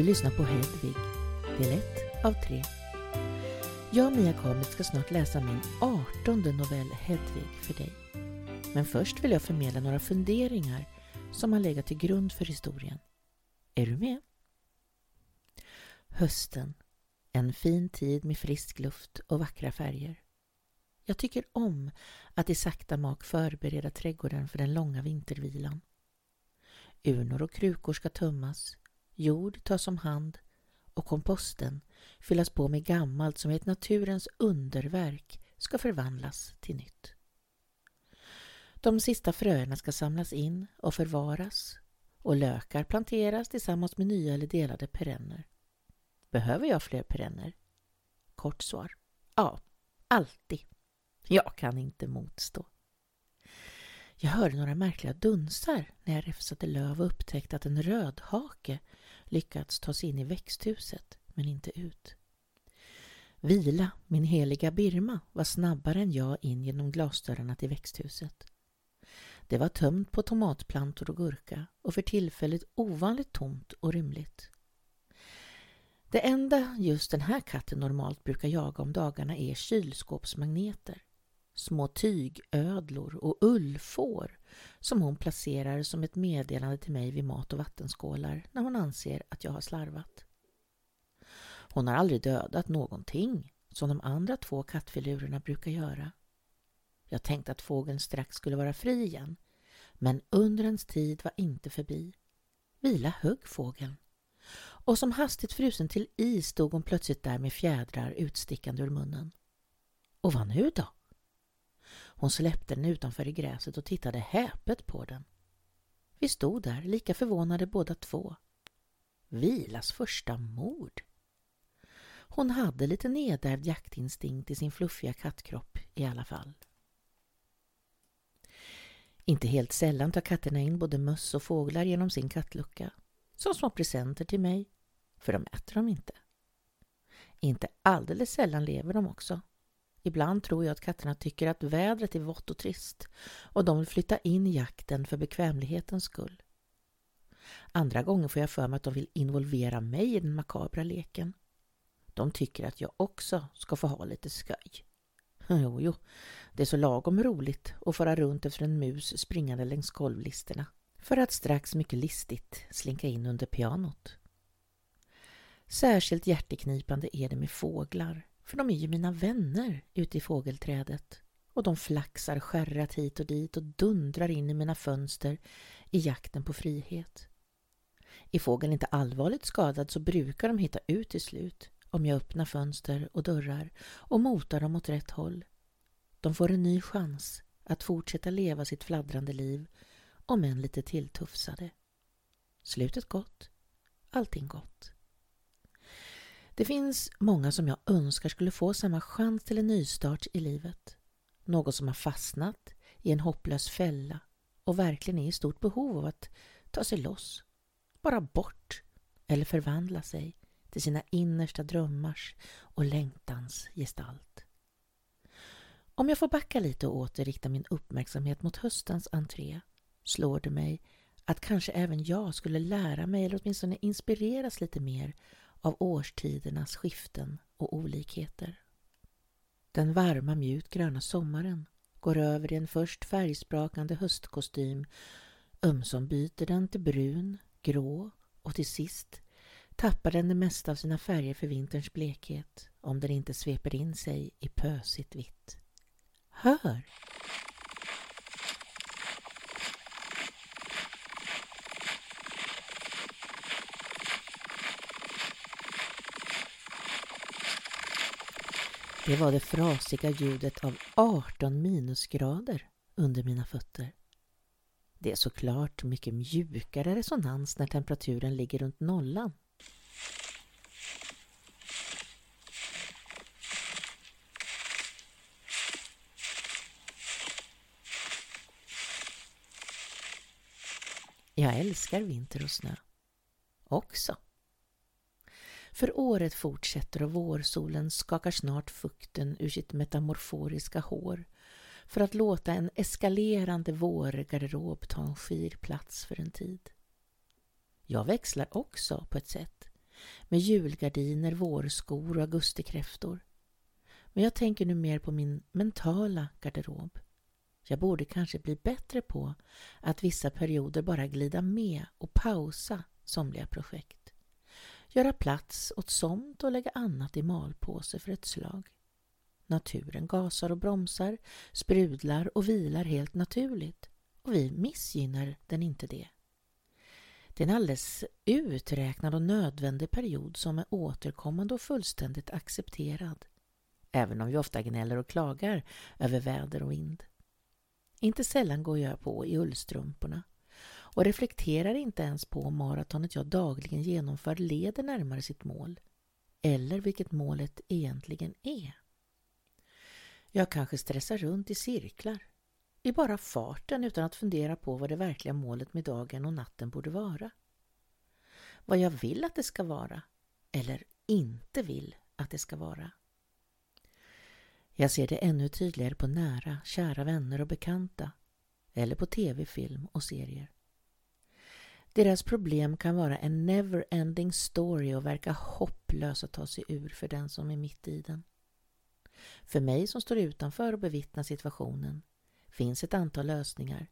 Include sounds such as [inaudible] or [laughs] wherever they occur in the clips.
Du lyssnar på Hedvig, del 1 av 3. Jag, Mia Kamit, ska snart läsa min artonde novell Hedvig för dig. Men först vill jag förmedla några funderingar som har legat till grund för historien. Är du med? Hösten. En fin tid med frisk luft och vackra färger. Jag tycker om att i sakta mak förbereda trädgården för den långa vintervilan. Urnor och krukor ska tömmas, jord tas om hand och komposten fyllas på med gammalt som i ett naturens underverk ska förvandlas till nytt. De sista fröerna ska samlas in och förvaras och lökar planteras tillsammans med nya eller delade perenner. Behöver jag fler perenner? Kort svar. Ja, alltid. Jag kan inte motstå. Jag hörde några märkliga dunsar när jag räfsade löv och upptäckte att en rödhake lyckats ta sig in i växthuset, men inte ut. Vila, min heliga Birma, var snabbare än jag in genom glasdörrarna till växthuset. Det var tömt på tomatplantor och gurka och för tillfället ovanligt tomt och rymligt. Det enda just den här katten normalt brukar jaga om dagarna är kylskåpsmagneter små tygödlor och ullfår som hon placerar som ett meddelande till mig vid mat och vattenskålar när hon anser att jag har slarvat. Hon har aldrig dödat någonting som de andra två kattfilurerna brukar göra. Jag tänkte att fågeln strax skulle vara fri igen men undrens tid var inte förbi. Vila högg fågeln och som hastigt frusen till is stod hon plötsligt där med fjädrar utstickande ur munnen. Och vad nu då? Hon släppte den utanför i gräset och tittade häpet på den. Vi stod där, lika förvånade båda två. Vilas första mord. Hon hade lite nedärvd jaktinstinkt i sin fluffiga kattkropp i alla fall. Inte helt sällan tar katterna in både möss och fåglar genom sin kattlucka. Som små presenter till mig, för de äter dem inte. Inte alldeles sällan lever de också. Ibland tror jag att katterna tycker att vädret är vått och trist och de vill flytta in i jakten för bekvämlighetens skull. Andra gånger får jag för mig att de vill involvera mig i den makabra leken. De tycker att jag också ska få ha lite skoj. [laughs] Jo, jo, det är så lagom roligt att fara runt efter en mus springande längs golvlisterna för att strax mycket listigt slinka in under pianot. Särskilt hjärteknipande är det med fåglar för de är ju mina vänner ute i fågelträdet och de flaxar skärrat hit och dit och dundrar in i mina fönster i jakten på frihet. Är fågeln inte allvarligt skadad så brukar de hitta ut till slut om jag öppnar fönster och dörrar och motar dem åt rätt håll. De får en ny chans att fortsätta leva sitt fladdrande liv om än lite tilltufsade. Slutet gott, allting gott. Det finns många som jag önskar skulle få samma chans till en nystart i livet. Någon som har fastnat i en hopplös fälla och verkligen är i stort behov av att ta sig loss. Bara bort eller förvandla sig till sina innersta drömmars och längtans gestalt. Om jag får backa lite och åter rikta min uppmärksamhet mot höstens entré slår det mig att kanske även jag skulle lära mig eller åtminstone inspireras lite mer av årstidernas skiften och olikheter. Den varma mjukt gröna sommaren går över i en först färgsprakande höstkostym, ömsom byter den till brun, grå och till sist tappar den det mesta av sina färger för vinterns blekhet om den inte sveper in sig i pösigt vitt. Hör! Det var det frasiga ljudet av 18 minusgrader under mina fötter. Det är såklart mycket mjukare resonans när temperaturen ligger runt nollan. Jag älskar vinter och snö. Också. För året fortsätter och vårsolen skakar snart fukten ur sitt metamorforiska hår för att låta en eskalerande vårgarderob ta en skir plats för en tid. Jag växlar också på ett sätt med julgardiner, vårskor och augustikräftor. Men jag tänker nu mer på min mentala garderob. Jag borde kanske bli bättre på att vissa perioder bara glida med och pausa somliga projekt. Göra plats åt somt och lägga annat i malpåse för ett slag. Naturen gasar och bromsar, sprudlar och vilar helt naturligt och vi missgynnar den inte det. Det är en alldeles uträknad och nödvändig period som är återkommande och fullständigt accepterad. Även om vi ofta gnäller och klagar över väder och vind. Inte sällan går jag på i ullstrumporna och reflekterar inte ens på om maratonet jag dagligen genomför leder närmare sitt mål eller vilket målet egentligen är. Jag kanske stressar runt i cirklar i bara farten utan att fundera på vad det verkliga målet med dagen och natten borde vara. Vad jag vill att det ska vara eller inte vill att det ska vara. Jag ser det ännu tydligare på nära, kära vänner och bekanta eller på tv-film och serier. Deras problem kan vara en never-ending story och verka hopplös att ta sig ur för den som är mitt i den. För mig som står utanför och bevittnar situationen finns ett antal lösningar,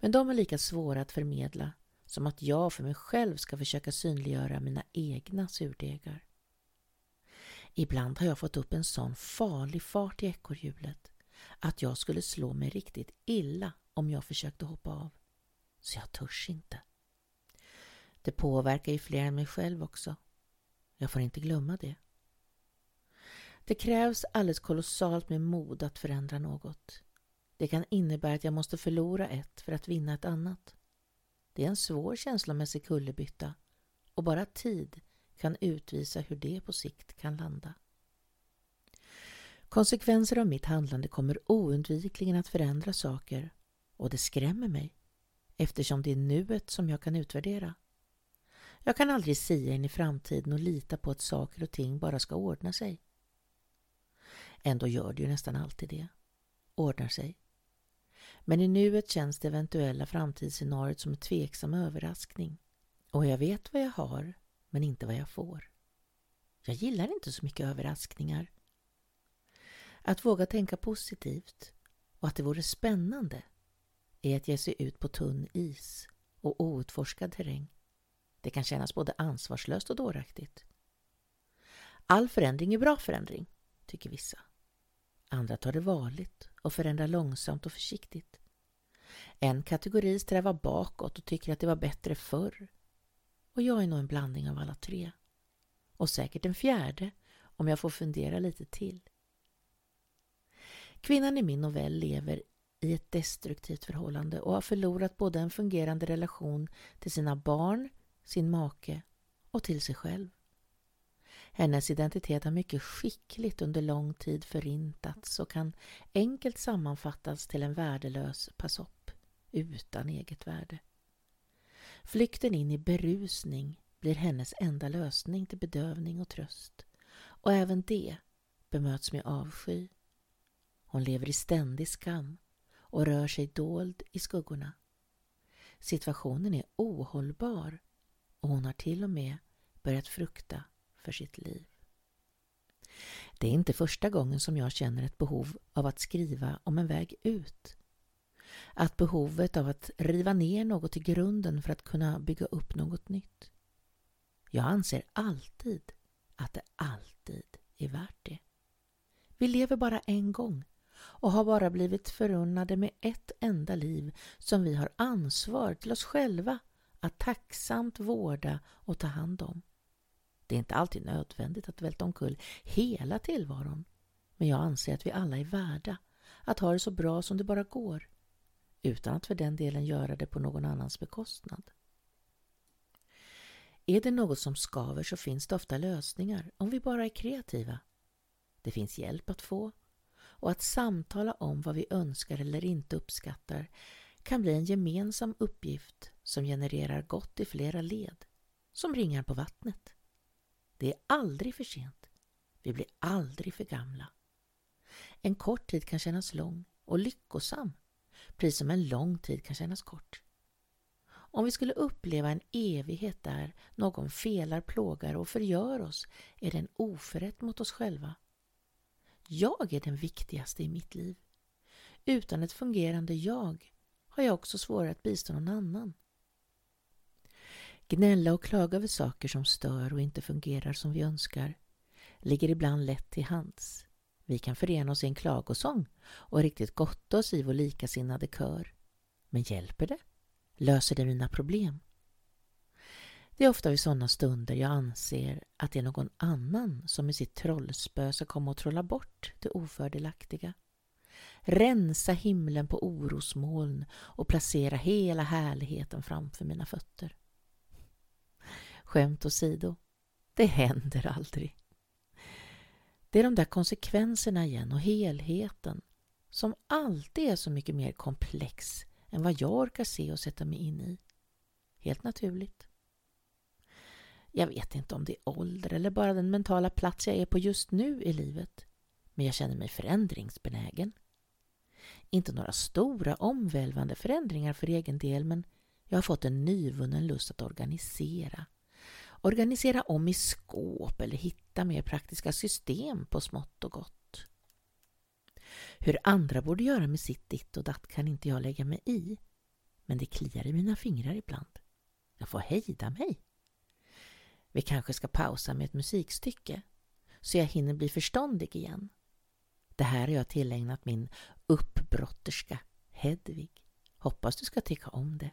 men de är lika svåra att förmedla som att jag för mig själv ska försöka synliggöra mina egna surdegar. Ibland har jag fått upp en sån farlig fart i ekorrhjulet att jag skulle slå mig riktigt illa om jag försökte hoppa av. Så jag törs inte. Det påverkar ju fler än mig själv också. Jag får inte glömma det. Det krävs alldeles kolossalt med mod att förändra något. Det kan innebära att jag måste förlora ett för att vinna ett annat. Det är en svår känslomässig kullerbytta och bara tid kan utvisa hur det på sikt kan landa. Konsekvenser av mitt handlande kommer oundvikligen att förändra saker och det skrämmer mig eftersom det är nuet som jag kan utvärdera. Jag kan aldrig sia in i framtiden och lita på att saker och ting bara ska ordna sig. Ändå gör det ju nästan alltid det. Ordnar sig. Men i nuet känns det eventuella framtidsscenariot som en tveksam överraskning. Och jag vet vad jag har, men inte vad jag får. Jag gillar inte så mycket överraskningar. Att våga tänka positivt och att det vore spännande är att ge sig ut på tunn is och outforskad terräng. Det kan kännas både ansvarslöst och dåraktigt. All förändring är bra förändring, tycker vissa. Andra tar det varligt och förändrar långsamt och försiktigt. En kategori strävar bakåt och tycker att det var bättre förr. Och jag är nog en blandning av alla tre. Och säkert en fjärde om jag får fundera lite till. Kvinnan i min novell lever i ett destruktivt förhållande och har förlorat både en fungerande relation till sina barn, sin make och till sig själv. Hennes identitet har mycket skickligt under lång tid förintats och kan enkelt sammanfattas till en värdelös passopp utan eget värde. Flykten in i berusning blir hennes enda lösning till bedövning och tröst och även det bemöts med avsky. Hon lever i ständig skam och rör sig dold i skuggorna. Situationen är ohållbar och hon har till och med börjat frukta för sitt liv. Det är inte första gången som jag känner ett behov av att skriva om en väg ut. Att behovet av att riva ner något i grunden för att kunna bygga upp något nytt. Jag anser alltid att det alltid är värt det. Vi lever bara en gång och har bara blivit förunnade med ett enda liv som vi har ansvar till oss själva att tacksamt vårda och ta hand om. Det är inte alltid nödvändigt att välta omkull hela tillvaron, men jag anser att vi alla är värda att ha det så bra som det bara går, utan att för den delen göra det på någon annans bekostnad. Är det något som skaver så finns det ofta lösningar om vi bara är kreativa. Det finns hjälp att få och att samtala om vad vi önskar eller inte uppskattar kan bli en gemensam uppgift som genererar gott i flera led, som ringar på vattnet. Det är aldrig för sent. Vi blir aldrig för gamla. En kort tid kan kännas lång och lyckosam, precis som en lång tid kan kännas kort. Om vi skulle uppleva en evighet där någon felar, plågar och förgör oss är det en oförrätt mot oss själva. Jag är den viktigaste i mitt liv. Utan ett fungerande jag har jag också svårare att bistå någon annan. Gnälla och klaga över saker som stör och inte fungerar som vi önskar ligger ibland lätt till hands. Vi kan förena oss i en klagosång och riktigt gotta oss i vår likasinnade kör. Men hjälper det? Löser det mina problem? Det är ofta vid sådana stunder jag anser att det är någon annan som med sitt trollspö ska komma och trolla bort det ofördelaktiga. Rensa himlen på orosmoln och placera hela härligheten framför mina fötter. Skämt åsido, det händer aldrig. Det är de där konsekvenserna igen och helheten som alltid är så mycket mer komplex än vad jag orkar se och sätta mig in i. Helt naturligt. Jag vet inte om det är ålder eller bara den mentala plats jag är på just nu i livet. Men jag känner mig förändringsbenägen. Inte några stora omvälvande förändringar för egen del men jag har fått en nyvunnen lust att organisera. Organisera om i skåp eller hitta mer praktiska system på smått och gott. Hur andra borde göra med sitt ditt och datt kan inte jag lägga mig i. Men det kliar i mina fingrar ibland. Jag får hejda mig. Vi kanske ska pausa med ett musikstycke så jag hinner bli förståndig igen. Det här har jag tillägnat min Brotterska Hedvig. Hoppas du ska tycka om det.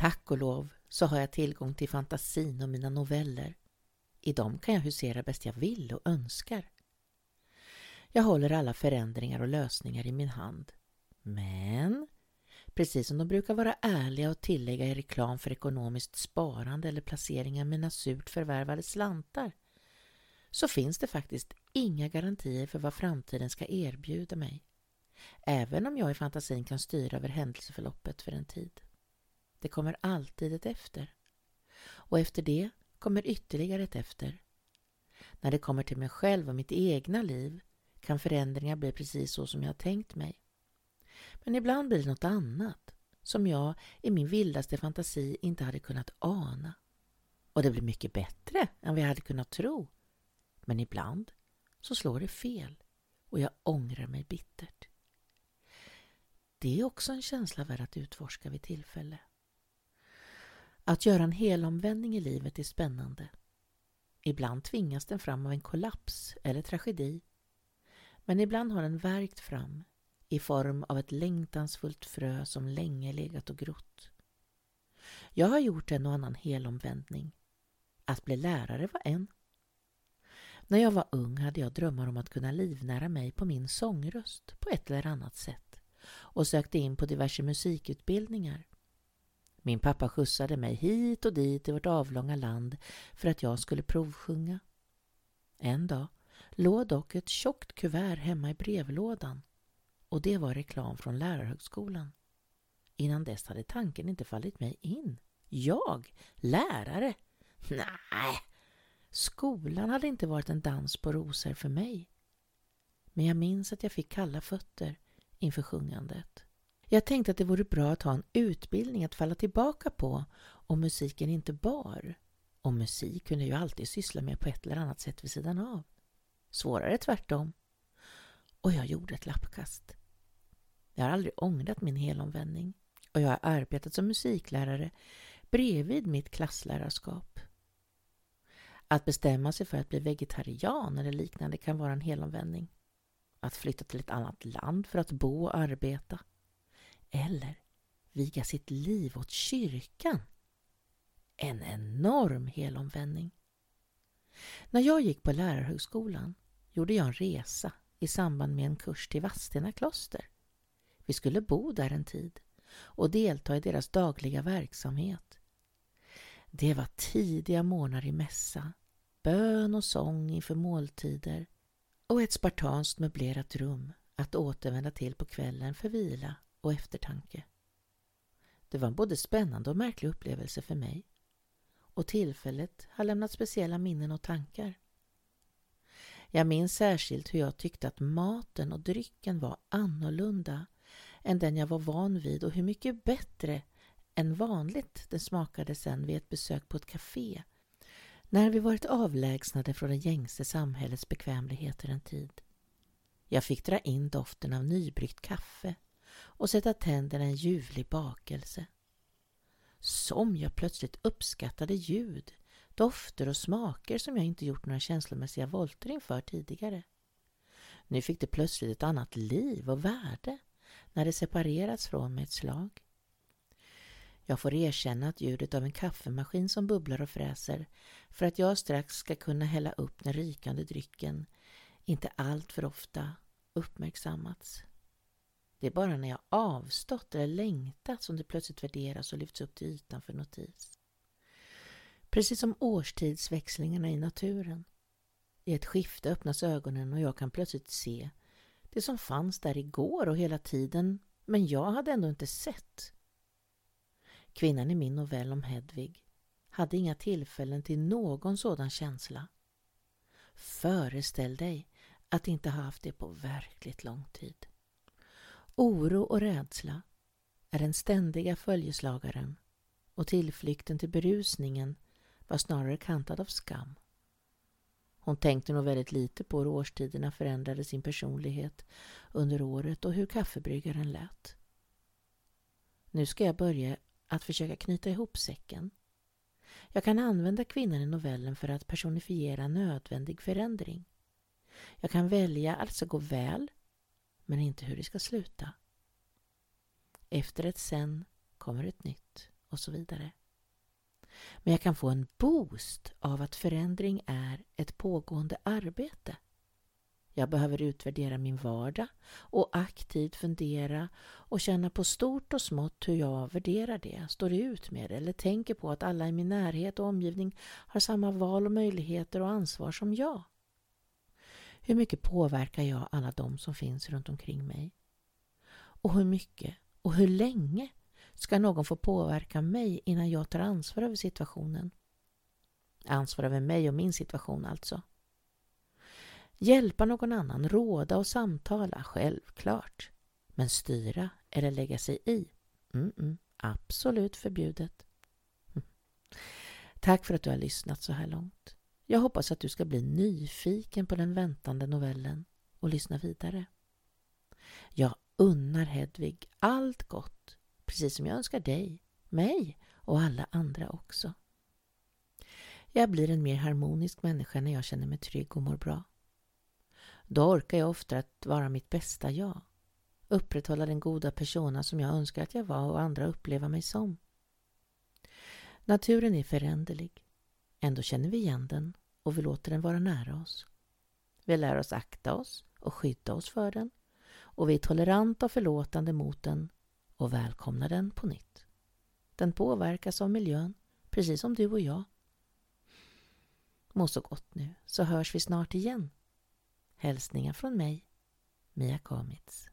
Tack och lov så har jag tillgång till fantasin och mina noveller. I dem kan jag husera bäst jag vill och önskar. Jag håller alla förändringar och lösningar i min hand. Men, precis som de brukar vara ärliga och tillägga i reklam för ekonomiskt sparande eller placering av mina surt förvärvade slantar, så finns det faktiskt inga garantier för vad framtiden ska erbjuda mig. Även om jag i fantasin kan styra över händelseförloppet för en tid. Det kommer alltid ett efter. Och efter det kommer ytterligare ett efter. När det kommer till mig själv och mitt egna liv kan förändringar bli precis så som jag tänkt mig. Men ibland blir det något annat som jag i min vildaste fantasi inte hade kunnat ana. Och det blir mycket bättre än vad jag hade kunnat tro. Men ibland så slår det fel och jag ångrar mig bittert. Det är också en känsla värd att utforska vid tillfälle. Att göra en helomvändning i livet är spännande. Ibland tvingas den fram av en kollaps eller tragedi. Men ibland har den värkt fram i form av ett längtansfullt frö som länge legat och grott. Jag har gjort en och annan helomvändning. Att bli lärare var en. När jag var ung hade jag drömmar om att kunna livnära mig på min sångröst på ett eller annat sätt och sökte in på diverse musikutbildningar. Min pappa skjutsade mig hit och dit i vårt avlånga land för att jag skulle provsjunga. En dag låg dock ett tjockt kuvert hemma i brevlådan och det var reklam från lärarhögskolan. Innan dess hade tanken inte fallit mig in. Jag? Lärare? Nej, skolan hade inte varit en dans på rosor för mig. Men jag minns att jag fick kalla fötter inför sjungandet. Jag tänkte att det vore bra att ha en utbildning att falla tillbaka på om musiken inte bar. Och musik kunde jag alltid syssla med på ett eller annat sätt vid sidan av. Svårare tvärtom. Och jag gjorde ett lappkast. Jag har aldrig ångrat min helomvändning och jag har arbetat som musiklärare bredvid mitt klasslärarskap. Att bestämma sig för att bli vegetarian eller liknande kan vara en helomvändning. Att flytta till ett annat land för att bo och arbeta. Eller viga sitt liv åt kyrkan. En enorm helomvändning. När jag gick på lärarhögskolan gjorde jag en resa i samband med en kurs till Vadstena kloster. Vi skulle bo där en tid och delta i deras dagliga verksamhet. Det var tidiga morgnar i mässa, bön och sång inför måltider och ett spartanskt möblerat rum att återvända till på kvällen för vila och eftertanke. Det var en både spännande och märklig upplevelse för mig och tillfället har lämnat speciella minnen och tankar. Jag minns särskilt hur jag tyckte att maten och drycken var annorlunda än den jag var van vid och hur mycket bättre än vanligt den smakade sen vid ett besök på ett café när vi varit avlägsnade från det gängse samhällets bekvämligheter en tid. Jag fick dra in doften av nybryggt kaffe och sätta tänderna i en ljuvlig bakelse. Som jag plötsligt uppskattade ljud, dofter och smaker som jag inte gjort några känslomässiga volter inför tidigare. Nu fick det plötsligt ett annat liv och värde när det separerats från mig ett slag. Jag får erkänna att ljudet av en kaffemaskin som bubblar och fräser för att jag strax ska kunna hälla upp den rikande drycken inte allt för ofta uppmärksammats. Det är bara när jag avstått eller längtat som det plötsligt värderas och lyfts upp till ytan för notis. Precis som årstidsväxlingarna i naturen. I ett skifte öppnas ögonen och jag kan plötsligt se det som fanns där igår och hela tiden men jag hade ändå inte sett. Kvinnan i min novell om Hedvig hade inga tillfällen till någon sådan känsla. Föreställ dig att inte ha haft det på verkligt lång tid. Oro och rädsla är den ständiga följeslagaren och tillflykten till berusningen var snarare kantad av skam. Hon tänkte nog väldigt lite på hur årstiderna förändrade sin personlighet under året och hur kaffebryggaren lät. Nu ska jag börja att försöka knyta ihop säcken. Jag kan använda kvinnan i novellen för att personifiera nödvändig förändring. Jag kan välja att det ska gå väl, men inte hur det ska sluta. Efter ett sen kommer ett nytt och så vidare. Men jag kan få en boost av att förändring är ett pågående arbete. Jag behöver utvärdera min vardag och aktivt fundera och känna på stort och smått hur jag värderar det, står ut med det eller tänker på att alla i min närhet och omgivning har samma val och möjligheter och ansvar som jag. Hur mycket påverkar jag alla de som finns runt omkring mig? Och hur mycket och hur länge ska någon få påverka mig innan jag tar ansvar över situationen? Ansvar över mig och min situation alltså. Hjälpa någon annan, råda och samtala, självklart. Men styra eller lägga sig i? Mm -mm, absolut förbjudet. [laughs] Tack för att du har lyssnat så här långt. Jag hoppas att du ska bli nyfiken på den väntande novellen och lyssna vidare. Jag unnar Hedvig allt gott, precis som jag önskar dig, mig och alla andra också. Jag blir en mer harmonisk människa när jag känner mig trygg och mår bra. Då orkar jag ofta att vara mitt bästa jag. Upprätthålla den goda persona som jag önskar att jag var och andra uppleva mig som. Naturen är föränderlig. Ändå känner vi igen den och vi låter den vara nära oss. Vi lär oss akta oss och skydda oss för den och vi är toleranta och förlåtande mot den och välkomnar den på nytt. Den påverkas av miljön, precis som du och jag. Må så gott nu, så hörs vi snart igen. Hälsningar från mig, Mia Kamitz.